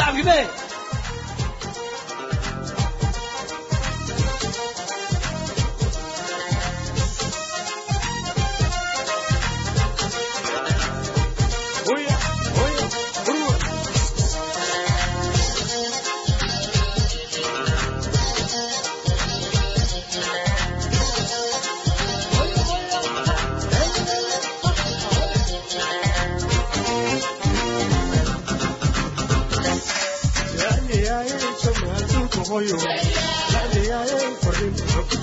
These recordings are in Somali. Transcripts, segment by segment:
waayahay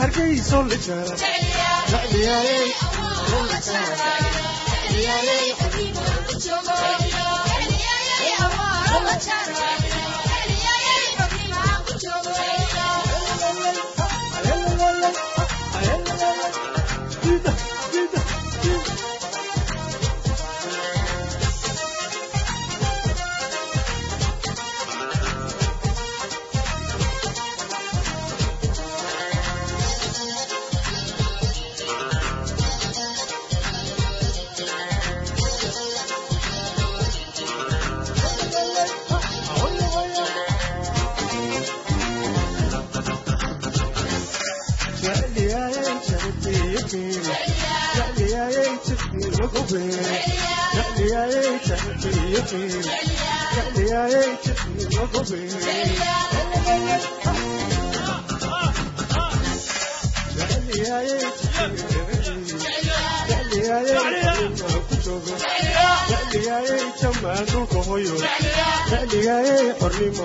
hargeyso ornimo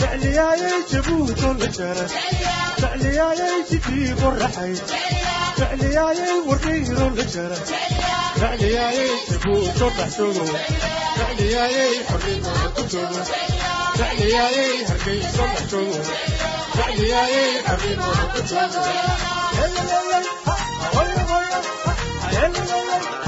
فعلياي جبوت الجرس فعلياي تجيب الرحي فعلياي ورير الجرس فعلياي جبوت الرحسون فعلياي حريم الكتب فعلياي هرقي صلحتون فعلياي حريم الكتب يلا يلا يلا يلا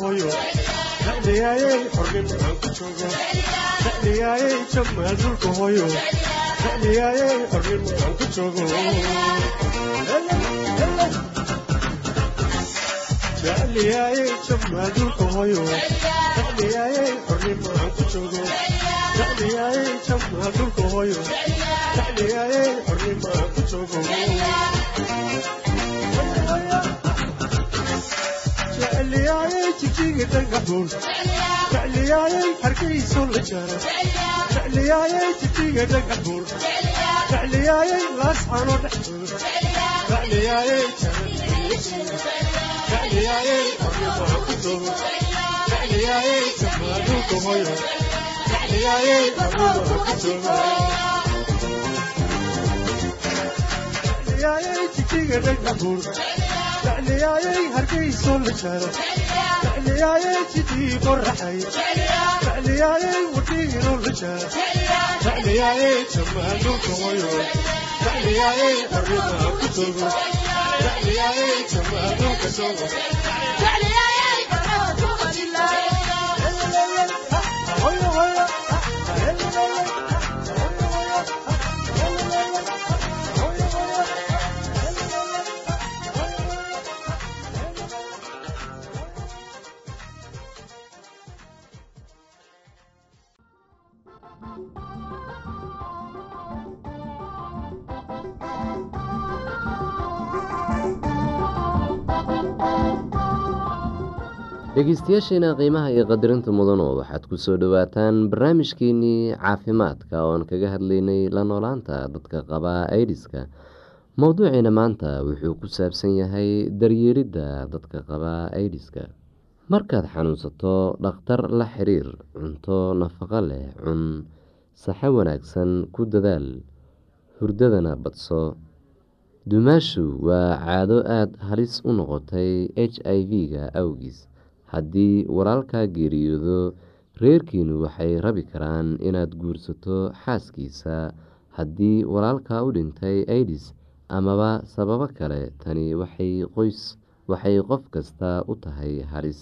hooyo dhagaayey xornimo aan ku joogo dhagaayey jammaal dhulka hooyo dhagaayey xornimo aan ku joogo dhagaayey jammaal dhulka hooyo dhagaayey xornimo aan ku joogo dhagaayey jammaal dhulka hooyo dhagaayey xornimo aan ku joogo dhagaayey jamaa dhulka hooyo jecliyayay xornimaan ku joogo jecliyayay jijiga dhagaxuun jecliyayay hargayso la jaro jecliyayay jidii qoraxay jecliyayay wadhiino la jaro jecliyayay jamaa dhulka hooyo jecliyayay xornimaan ku joogo jecliyayay jamaa dhulka joogo hooyo dhegeystayaasheena qiimaha iyo qadarinta mudano waxaad ku soo dhowaataan barnaamijkeenii caafimaadka ooan kaga hadlaynay la noolaanta dadka qaba aidiska mowduuciina maanta wuxuu ku saabsan yahay daryeeridda dadka qaba aidiska markaad xanuunsato dhakhtar la xiriir cunto nafaqo leh cun saxo wanaagsan ku dadaal hurdadana badso. Dumaashu waa caado aada halis u noqotay h i v-ga awgiis haddii walaalkaa geeriyoodo reerkiinu waxay rabi karaan inaad guursato xaaskiisa. Haddii walaalkaa u dhintay aidis amaba sababo kale tani waxay qof kasta u tahay halis.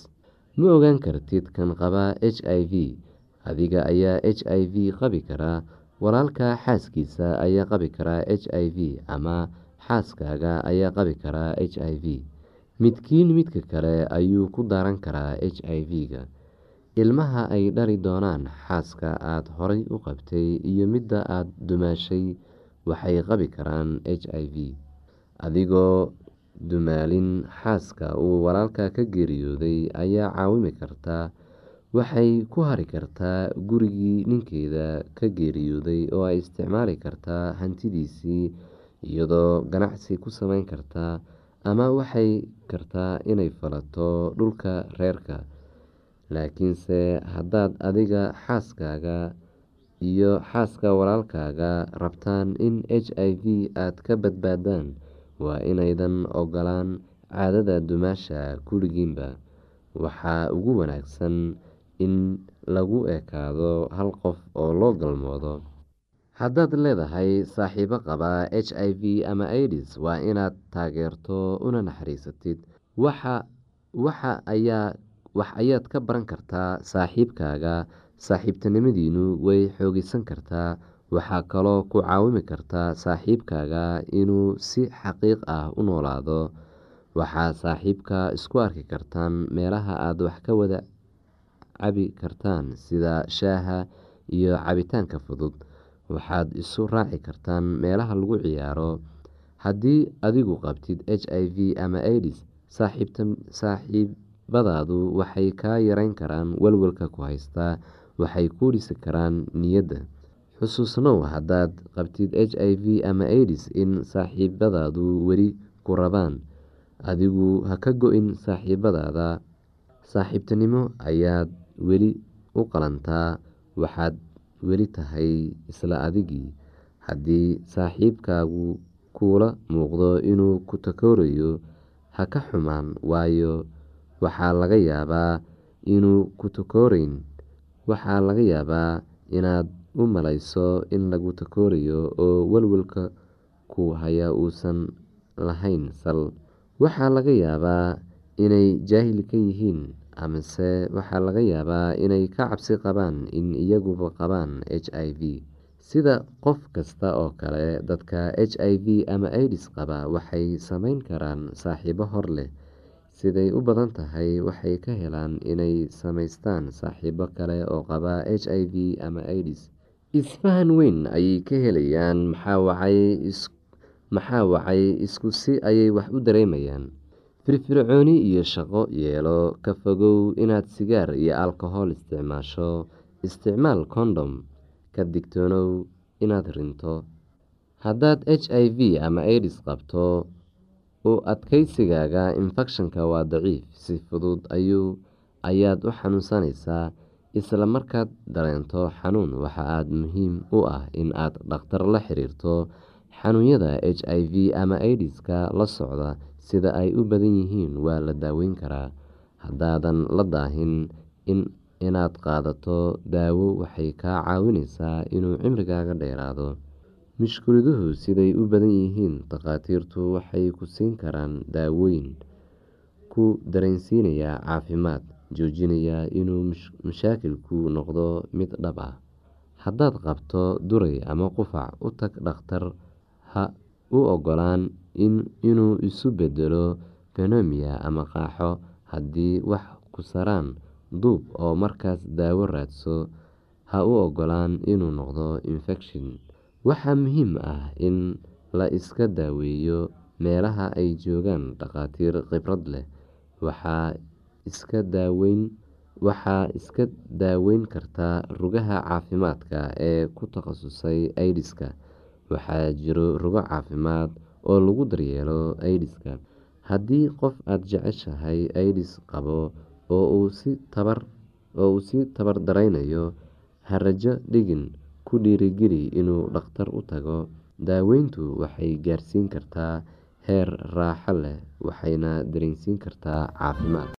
Ma ogaan kartid kan qaba h i v. Adiga ayaa h i v qabi karaa walaalka xaaskiisa ayaa qabi karaa h i v ama xaaskaaga ayaa qabi karaa h i v midkiin midka kale ayuu ku daran karaa h i v-ga. Ilmaha ay dhali doonaan xaaska aada horay u qabtay iyo midda aada dumaashay waxay qabi karaan h i v. Adigoo dumaalin xaaska uu walaalka ka geeriyooday ayaa caawimi kartaa waxay ku hari kartaa gurigii ninkeeda ka geeriyooday oo ay isticmaali kartaa hantidiisii iyadoo ganacsi ku sameyn kartaa ama waxay kartaa inay falato dhulka reerka. Laakiinse haddaad adiga xaaskaaga iyo xaaska walaalkaaga rabtaan in h i v aada ka badbaadaan waa inaydan ogolaan caadada dumaasha kulligiinba waxaa ugu wanaagsan in lagu ekaado hal qof oo loo galmoodo haddaad leedahay saaxiibo qaba h i v ama aidis waa inaad taageerto una naxariisatid. Wax ayaad ka baran kartaa saaxiibkaaga. Saaxiibtinimadiinu way xoogeysan kartaa waxaa kaloo ku caawimi kartaa saaxiibkaaga inuu si xaqiiq ah u noolaado. Waxaa saaxiibka isku arki kartaan meelaha aada wax ka wada cabi kartaan sida shaaha iyo cabitaanka fudud waxaad isu raaci kartaan meelaha lagu ciyaaro. Haddii adigu qabtid h i v ama aidis saaxiibadaadu waxay kaa yareyn karaan walwalka ku haystaa waxay ku dhisi karaan niyadda. Xusuusnow haddaad qabtid h i v ama aidis in saaxiibadaadu weli ku rabaan adigu ha ka go-in saaxiibadaada. Saaxiibtinimo ayaad weli u qalantaa waxaad weli tahay isla adigii. Haddii saaxiibkaagu kuula muuqdo inuu ku takoorayo ha ka xumaan waayo waxaa laga yaabaa inuu ku takooreyn waxaa laga yaabaa inaad u malayso in lagu takoorayo oo walwalka ku haya uusan lahayn sal. Waxaa laga yaabaa inay jaahil ka yihiin amase waxaa laga yaabaa inay ka cabsi qabaan in iyaguba qabaan h i v. Sida qof kasta oo kale dadka h i v ama aidis qaba waxay sameyn karaan saaxiibo hor leh. Siday u badan tahay waxay ka helaan inay samaystaan saaxiibo kale oo qaba h i v ama ids isfahan weyn ayay ka helayaan maxaa wacay isku si ayay wax u dareemayaan firfircooni iyo shaqo yeelo ka fogow inaad sigaar iyo alkohol isticmaasho. Isticmaal kondom ka digtoonow inaad rinto. Haddaad h i v ama ids qabto u adkeysigaaga infekshanka waa daciif si fudud ayaad u xanuunsanaysaa. Isla markaad dareento xanuun waxa aada muhiim u ah in aad dhakhtar la xiriirto. Xanuunyada h i v ama idiska la socda sida ay u badan yihiin waa la daaweyn karaa. Haddaadan la daahin inaad qaadato daawo waxay kaa caawineysaa inuu cimrigaaga dheeraado. Mushkuladuhu siday u badan yihiin takhaatiirtu waxay ku siin karaan daawooyin ku dareensiinaya caafimaad joojinaya inuu mashaakilku noqdo mid dhab ah. Haddaad qabto duray ama qufac u tag dhakhtar ha u ogolaan inuu isu bedelo benomia ama qaaxo haddii wax ku saraan duub oo markaas daawo raadso ha u ogolaan inuu noqdo infekshin waxaa muhiim ah in la iska daaweeyo meelaha ay joogaan dhakhaatiir khibrad leh. Waxaa iska daaweyn kartaa rugaha caafimaadka ee ku takhasusay idiska waxaa jiro rugo caafimaad oo lagu daryeelo idiska haddii qof aada jeceshahay idis qabo oo uu si tabar dareynayo ha rajo dhigin ku dhiirigeli inuu dhakhtar u tago. Daaweyntu waxay gaarsiin kartaa heer raaxo leh waxayna dareensiin kartaa caafimaad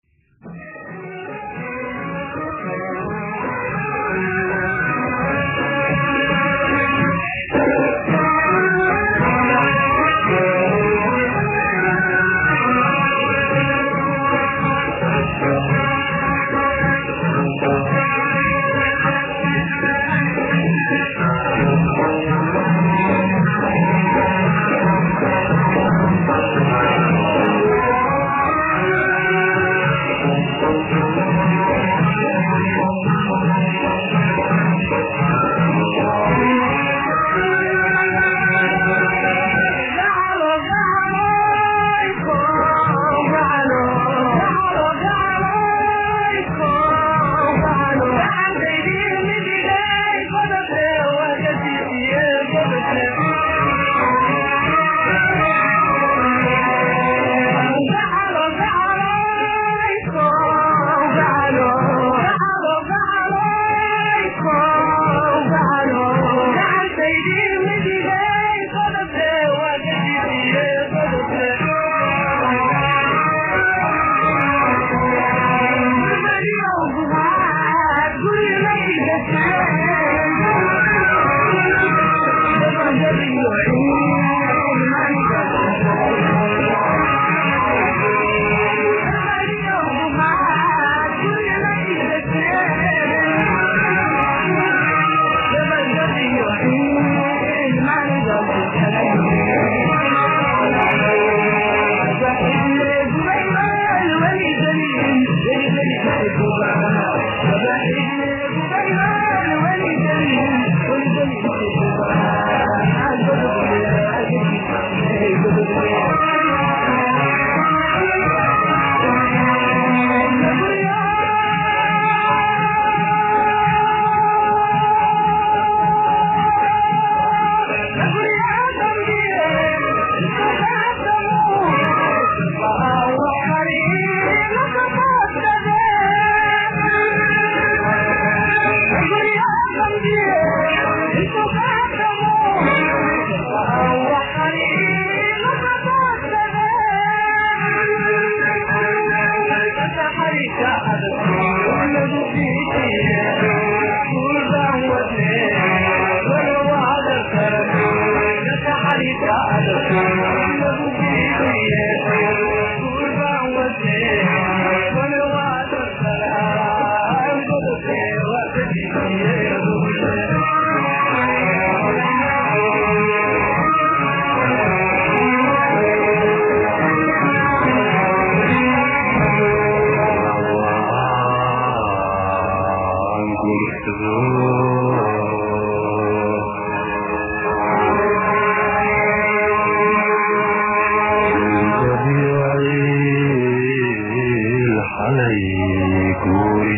Yeah. في كوره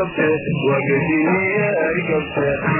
gaabsate ulow alla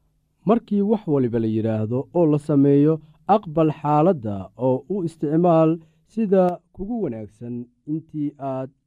markii wax waliba la yidhaahdo oo la sameeyo aqbal xaaladda oo u isticmaal sida kugu wanaagsan intii aad